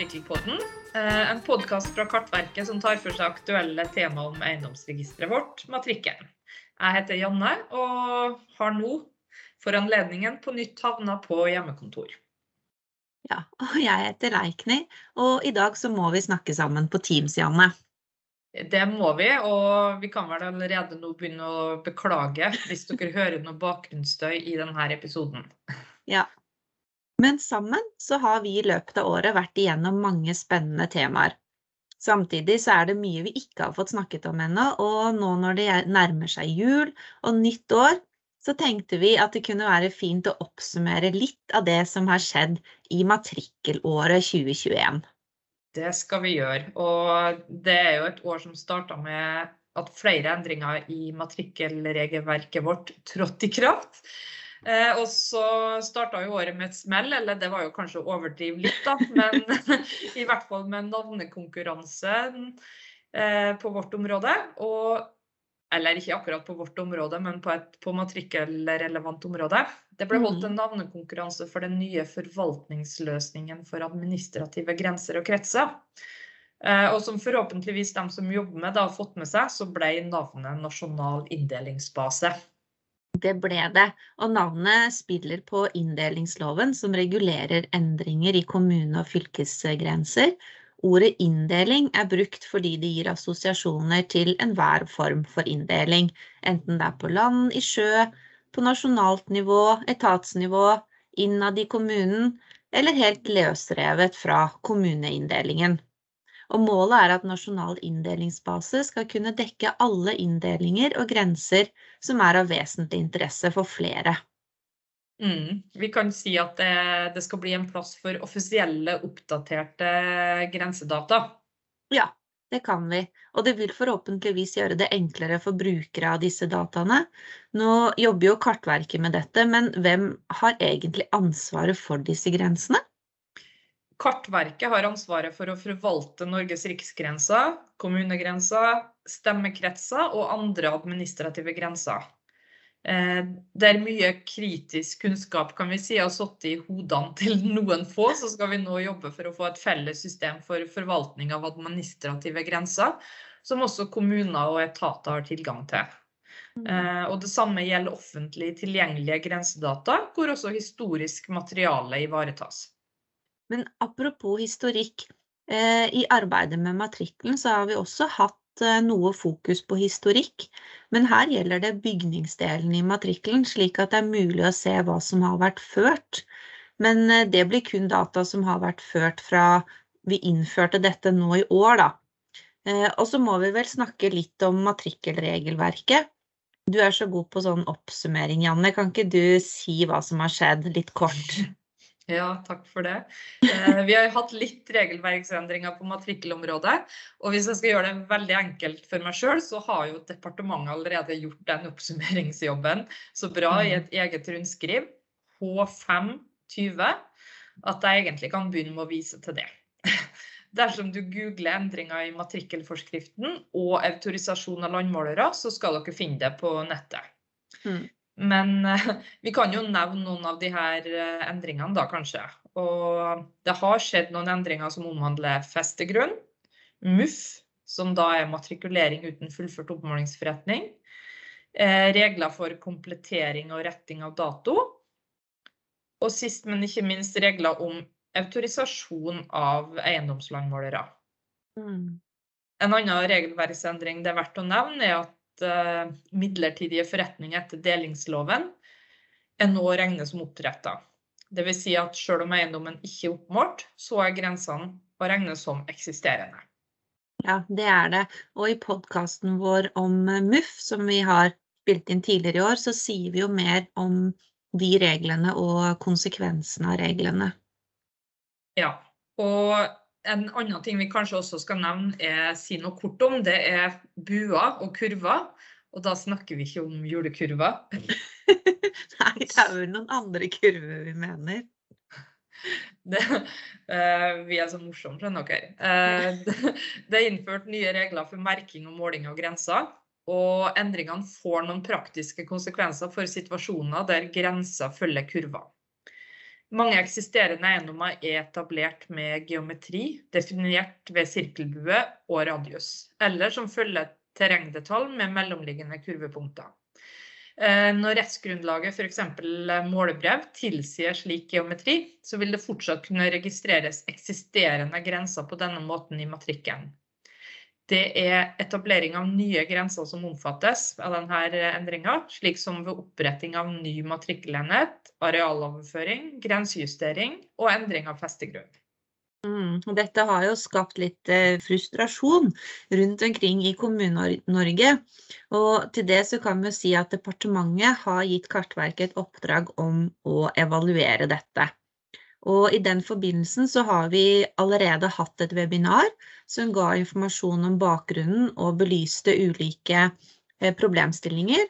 Matrikkelpodden, eh, en podkast fra Kartverket som tar for seg aktuelle tema om eiendomsregisteret vårt, matrikkelen. Jeg heter Janne og har nå for anledningen på nytt havna på hjemmekontor. Ja, og jeg heter Leikny, og i dag så må vi snakke sammen på Teams, Janne. Det må vi, og vi kan vel allerede nå begynne å beklage hvis dere hører noe bakgrunnsstøy i denne episoden. Ja. Men sammen så har vi i løpet av året vært igjennom mange spennende temaer. Samtidig så er det mye vi ikke har fått snakket om ennå, og nå når det nærmer seg jul og nytt år, så tenkte vi at det kunne være fint å oppsummere litt av det som har skjedd i matrikkelåret 2021. Det skal vi gjøre. Og det er jo et år som starta med at flere endringer i matrikkelregelverket vårt trådte i kraft. Eh, og så starta jo året med et smell, eller det var jo kanskje å overdrive litt, da. Men i hvert fall med navnekonkurranse eh, på vårt område. Og eller ikke akkurat på vårt område, men på et på matrikkelrelevant område. Det ble holdt en mm. navnekonkurranse for den nye forvaltningsløsningen for administrative grenser og kretser. Eh, og som forhåpentligvis de som jobber med det, har fått med seg, så ble navnet Nasjonal inndelingsbase. Det ble det, og navnet spiller på inndelingsloven som regulerer endringer i kommune- og fylkesgrenser, Ordet inndeling er brukt fordi det gir assosiasjoner til enhver form for inndeling, enten det er på land, i sjø, på nasjonalt nivå, etatsnivå, innad i kommunen, eller helt løsrevet fra kommuneinndelingen. Og målet er at nasjonal inndelingsbase skal kunne dekke alle inndelinger og grenser som er av vesentlig interesse for flere. Mm. Vi kan si at det, det, skal bli en plass for offisielle, oppdaterte grensedata. Ja, det kan vi. Og det vil forhåpentligvis gjøre det enklere for brukere av disse dataene. Nå jobber jo Kartverket med dette, men hvem har egentlig ansvaret for disse grensene? Kartverket har ansvaret for å forvalte Norges riksgrenser, kommunegrenser, stemmekretser og andre administrative grenser. Eh, der mye kritisk kunnskap kan vi si, har sittet i hodene til noen få, så skal vi nå jobbe for å få et felles system for forvaltning av administrative grenser, som også kommuner og etater har tilgang til. Eh, og Det samme gjelder offentlig tilgjengelige grensedata, hvor også historisk materiale ivaretas. Men apropos historikk. Eh, I arbeidet med matrikkelen så har vi også hatt Eh, noe fokus på historikk, men her gjelder det bygningsdelen i matrikkelen, slik at det er mulig å se hva som har vært ført. Men eh, det blir kun data som har vært ført fra vi innførte dette nå i år, da. Og så må vi vel snakke litt om matrikkelregelverket. Du er så god på sånn oppsummering, Janne. Kan ikke du si hva som har skjedd, litt kort? Ja, takk for det. Eh, vi har jo hatt litt regelverksendringer på matrikkelområdet. Og hvis jeg skal gjøre det veldig enkelt for meg sjøl, så har jo departementet allerede gjort den oppsummeringsjobben så bra i et eget rundskriv, H520, at jeg egentlig kan begynne med å vise til det. Dersom du googler endringer i matrikkelforskriften og autorisasjon av landmålere, så skal dere finne det på nettet. Mm. Men eh, vi kan jo nevne noen av de her eh, endringene, da kanskje. Og det har skjedd noen endringer som omhandler festegrunn, MUF, som da er matrikulering uten fullført oppmålingsforretning, eh, regler for komplettering og retting av dato, og sist, men ikke minst regler om autorisasjon av eiendomslandmålere. Mm. En annen regelverksendring det er verdt å nevne, er at midlertidige forretninger etter delingsloven er nå å regne som oppretta. Dvs. Si at selv om eiendommen ikke er oppmålt, så er grensene å regne som eksisterende. Ja, det er det. Og i podkasten vår om MUF, som vi har spilt inn tidligere i år, så sier vi jo mer om de reglene og konsekvensene av reglene. Ja. Og en annen ting vi kanskje også skal nevne, er si noe kort om, det er buer og kurver. Og da snakker vi ikke om julekurver. Nei, det er vel noen andre kurver vi mener. Det, uh, vi er så morsomme, skjønner dere. Uh, det, det er innført nye regler for merking og måling av grenser. Og endringene får noen praktiske konsekvenser for situasjoner der grenser følger kurver. Mange eksisterende eiendommer er etablert med geometri, definert ved sirkelbue og radius, eller som følger terrengdetalj med mellomliggende kurvepunkter. Eh, når rettsgrunnlaget, f.eks. målebrev, tilsier slik geometri, så vil det fortsatt kunne registreres eksisterende grenser på denne måten i matrikken. Det er etablering av nye grenser som omfattes av denne endringa, slik som ved oppretting av ny matrikkelenhet, arealoverføring, grensejustering og endring av festegrunn. Mm, dette har jo skapt litt eh, frustrasjon rundt omkring i Kommune-Norge. Og til det så kan vi si at departementet har gitt Kartverket et oppdrag om å evaluere dette. Og i den forbindelsen så har vi allerede hatt et webinar som ga informasjon om bakgrunnen og belyste ulike eh, problemstillinger.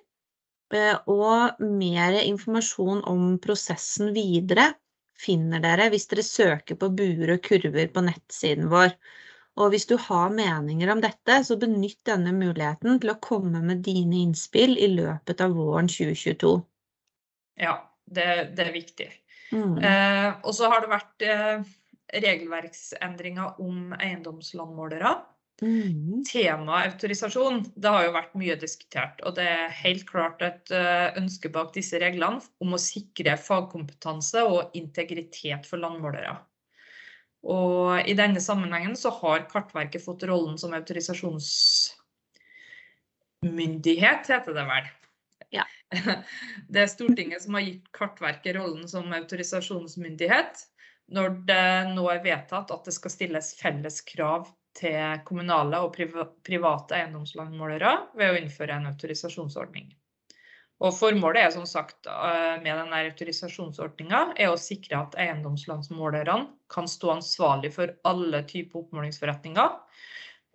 Eh, og mer informasjon om prosessen videre finner dere hvis dere søker på buer og kurver på nettsiden vår. Og hvis du har meninger om dette, så benytt denne muligheten til å komme med dine innspill i løpet av våren 2022. Ja, det, det er viktig. Mm. Eh, og så har det vært eh, regelverksendringer om eiendomslandmålere. Mm. Temaet autorisasjon det har jo vært mye diskutert. Og det er helt klart et eh, ønske bak disse reglene om å sikre fagkompetanse og integritet for landmålere. Og i denne sammenhengen så har Kartverket fått rollen som autorisasjonsmyndighet, heter det vel. Det er Stortinget som har gitt Kartverket rollen som autorisasjonsmyndighet når det nå er vedtatt at det skal stilles felles krav til kommunale og private eiendomslandmålere ved å innføre en autorisasjonsordning. Og Formålet er som sagt eh, med denne autorisasjonsordninga er å sikre at eiendomslandsmålerne kan stå ansvarlig for alle typer oppmålingsforretninger,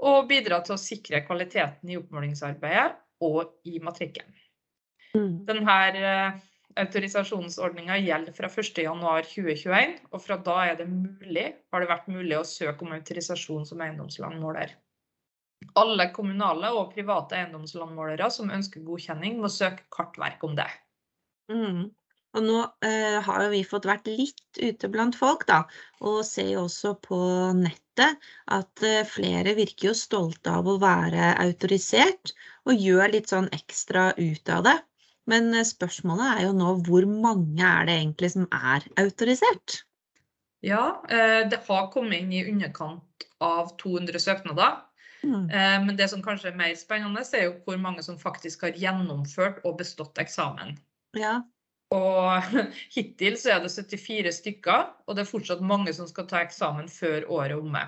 og bidra til å sikre kvaliteten i oppmålingsarbeidet og i matrikken. Mm. Denne eh, Autorisasjonsordninga gjelder fra 1.1.2021, og fra da er det mulig, har det vært mulig å søke om autorisasjon som eiendomslandmåler. Alle kommunale og private eiendomslandmålere som ønsker godkjenning, må søke Kartverk om det. Mm. Og nå eh, har vi fått vært litt ute blant folk, da, og ser jo også på nettet at eh, flere virker jo stolte av å være autorisert, og gjør litt sånn ekstra ut av det. Men eh, spørsmålet er jo nå hvor mange er det egentlig som er autorisert? Ja, eh, det har kommet inn i underkant av 200 søknader. Mm. Eh, men det som kanskje er mer spennende, er jo hvor mange som faktisk har gjennomført og bestått eksamen. Ja. Og hittil så er det 74 stykker, og det er fortsatt mange som skal ta eksamen før året er omme.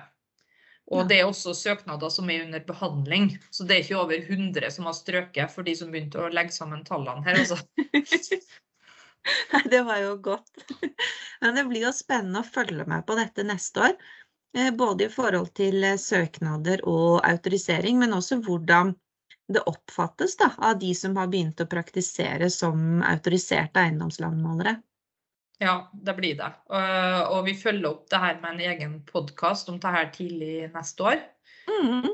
Og det er også søknader som er under behandling. Så det er ikke over 100 som har strøket for de som begynte å legge sammen tallene her, altså. Nei, det var jo godt. Men det blir jo spennende å følge med på dette neste år. Eh, både i forhold til eh, søknader og autorisering, men også hvordan det oppfattes da, av de som har begynt å praktisere som autoriserte eiendomslandmålere. Ja, det blir det. Og vi følger opp det her med en egen podkast om det her tidlig neste år. Mm.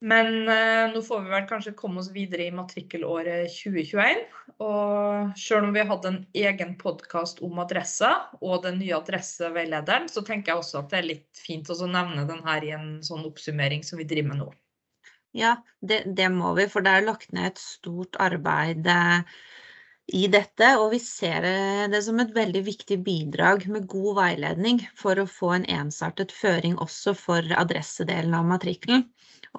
Men uh, nå får vi vel kanskje komme oss videre i matrikkelåret 2021. Og selv om vi har hatt en egen podkast om adressa, og den nye adresseveilederen, så tenker jeg også at det er litt fint å nevne den her i en sånn oppsummering som vi driver med nå. Ja, det, det må vi, for det er lagt ned et stort arbeid. I dette, og vi ser det som et veldig viktig bidrag med god veiledning for å få en ensartet føring også for adressedelen av matrikkelen.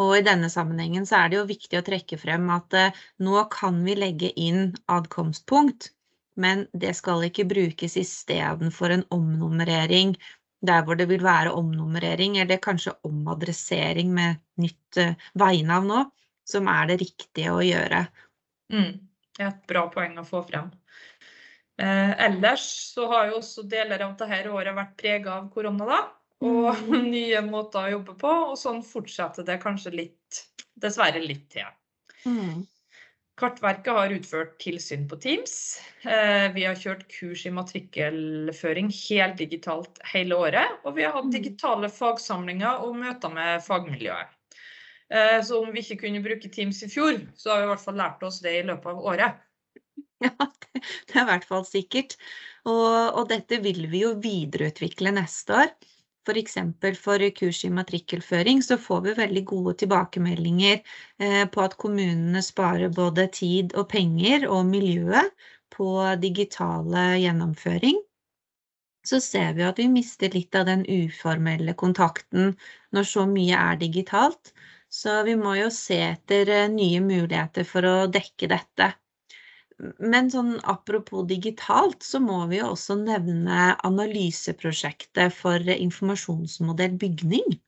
Og i denne sammenhengen så er det jo viktig å trekke frem at eh, nå kan vi legge inn adkomstpunkt, men det skal ikke brukes istedenfor en omnummerering der hvor det vil være omnummerering, eller kanskje omadressering med nytt uh, veinavn nå, som er det riktige å gjøre. Mm et bra poeng å få frem. Eh, ellers så har jo også deler av dette året vært prega av korona, da. Og mm. nye måter å jobbe på. Og sånn fortsetter det kanskje litt, dessverre litt til. Mm. Kartverket har utført tilsyn på Teams. Eh, vi har kjørt kurs i matrikkelføring helt digitalt hele året. Og vi har hatt mm. digitale fagsamlinger og møter med fagmiljøet. Eh, så om vi ikke kunne bruke Teams i fjor, så har vi i hvert fall lært oss det i løpet av året. Ja, det, er i hvert fall sikkert. Og, og dette vil vi jo videreutvikle neste år. F.eks. For, for kurs i matrikkelføring så får vi veldig gode tilbakemeldinger eh, på at kommunene sparer både tid og penger og miljøet på digitale gjennomføring. Så ser vi at vi mister litt av den uformelle kontakten når så mye er digitalt. Så vi må jo se etter eh, nye muligheter for å dekke dette. Men sånn apropos digitalt, så må vi jo også nevne analyseprosjektet for informasjonsmodell bygning.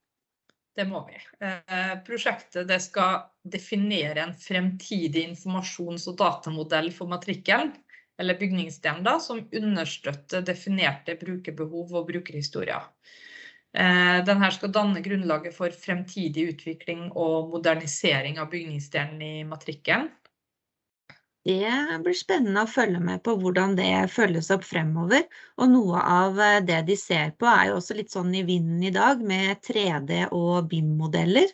Det må vi. Eh, prosjektet skal definere en fremtidig informasjons- og datamodell for matrikkelen, eller bygningsdelen, som understøtter definerte brukerbehov og brukerhistorier. Eh, Denne skal danne grunnlaget for fremtidig utvikling og modernisering av bygningsdelen i matrikkelen. Det blir spennende å følge med på hvordan det følges opp fremover. Og noe av eh, det de ser på er jo også litt sånn i vinden i dag, med 3D og BIM-modeller.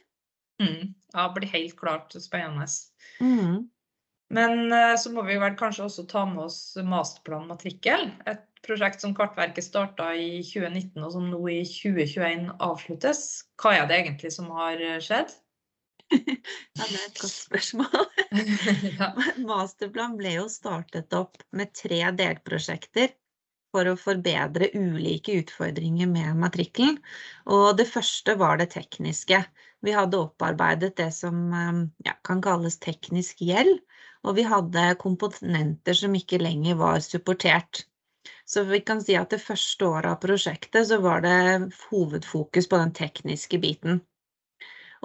Mm. Ja, blir helt klart spennende. Mm. Men eh, så må vi vel kanskje også ta med oss masterplan matrikkel. Et prosjekt som Kartverket starta i 2019 og som nå i 2021 avsluttes. Hva er det egentlig som har skjedd? Ja, det er et godt spørsmål. ja. Masterplan ble jo startet opp med tre delprosjekter for å forbedre ulike utfordringer med matrikkelen. Og det første var det tekniske. Vi hadde opparbeidet det som eh, ja, kan kalles teknisk gjeld, og vi hadde komponenter som ikke lenger var supportert. Så vi kan si at det første året av prosjektet så var det hovedfokus på den tekniske biten.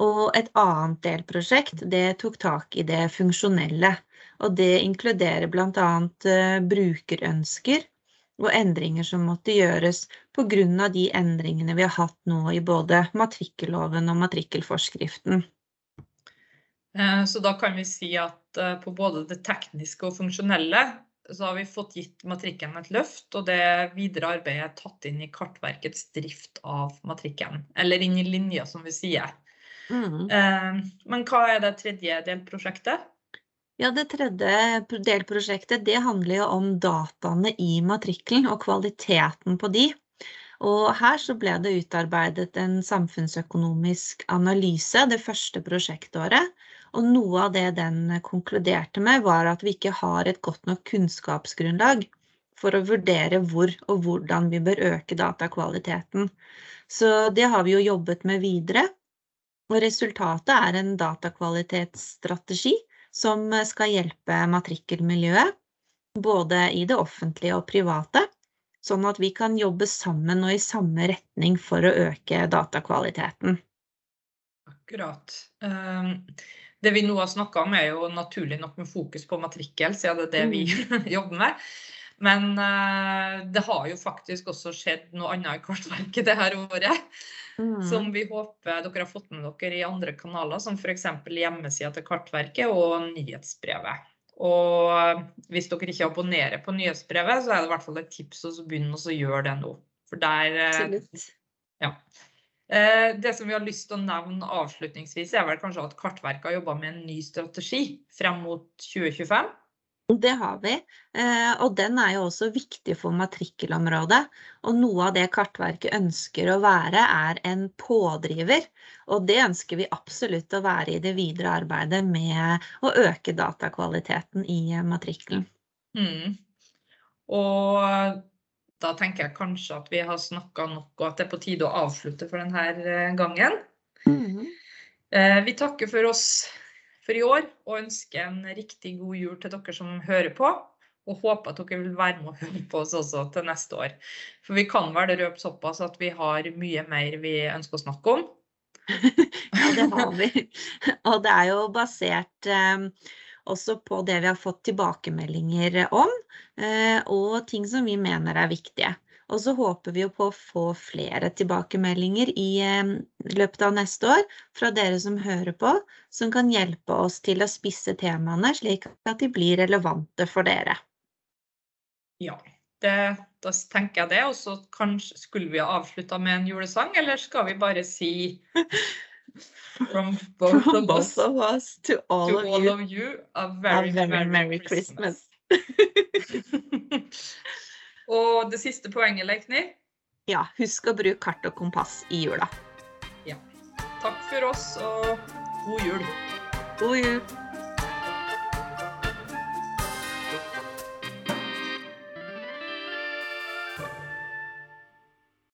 Og et annet delprosjekt det tok tak i det funksjonelle. Og det inkluderer bl.a. Eh, brukerønsker og endringer som måtte gjøres pga. de endringene vi har hatt nå i både matrikkelloven og matrikkelforskriften. Eh, så da kan vi si at eh, på både det tekniske og funksjonelle så har vi fått gitt matrikkelen et løft, og det videre arbeidet er tatt inn i Kartverkets drift av matrikkelen. Eller inn i linja, som vi sier. Mm. Eh, men hva er det tredje delprosjektet? Ja, det tredje delprosjektet det handler jo om dataene i matrikkelen og kvaliteten på de. Og her så ble det utarbeidet en samfunnsøkonomisk analyse det første prosjektåret. Og noe av det den konkluderte med, var at vi ikke har et godt nok kunnskapsgrunnlag for å vurdere hvor og hvordan vi bør øke datakvaliteten. Så det har vi jo jobbet med videre. Og resultatet er en datakvalitetsstrategi som skal hjelpe matrikkelmiljøet, både i det offentlige og private, sånn at vi kan jobbe sammen og i samme retning for å øke datakvaliteten. Akkurat. Det vi nå har snakka om, er jo naturlig nok med fokus på matrikkel, siden det er det vi mm. jobber med. Men uh, det har jo faktisk også skjedd noe annet i Kartverket det her året. Mm. Som vi håper dere har fått med dere i andre kanaler, som f.eks. hjemmesida til Kartverket og nyhetsbrevet. Og hvis dere ikke abonnerer på nyhetsbrevet, så er det i hvert fall et tips å begynne å gjøre det nå. For der uh, ja. Uh, det som vi har lyst til å nevne avslutningsvis, er vel kanskje at Kartverket har jobba med en ny strategi frem mot 2025. Det har vi, eh, og den er jo også viktig for matrikkelområdet. Og noe av det Kartverket ønsker å være, er en pådriver. Og det ønsker vi absolutt å være i det videre arbeidet med å øke datakvaliteten i matrikkelen. Mm. Og da tenker jeg kanskje at vi har snakka nok, og at det er på tide å avslutte for denne eh, gangen. Mm. Vi takker for oss for i år, og ønsker en riktig god jul til dere som hører på. Og håper at dere vil være med og høre på oss også til neste år. For vi kan vel røpe såpass at vi har mye mer vi ønsker å snakke om. ja, det har vi. Og det er jo basert eh, også på det vi har fått tilbakemeldinger om, og ting som vi mener er viktige. Og så håper vi jo på å få flere tilbakemeldinger i eh, løpet av neste år fra dere som hører på, som kan hjelpe oss til å spisse temaene slik at de blir relevante for dere. Ja, det, da tenker jeg det. Og så kanskje skulle vi ha avslutta med en julesang, eller skal vi bare si From both, From of, us, of us to all, to of, all you, of you, a very, a very merry, Merry Christmas. Christmas. og det siste poenget, Leikny. Ja, husk å bruke kart og kompass i jula. Takk for oss, og god jul. God jul!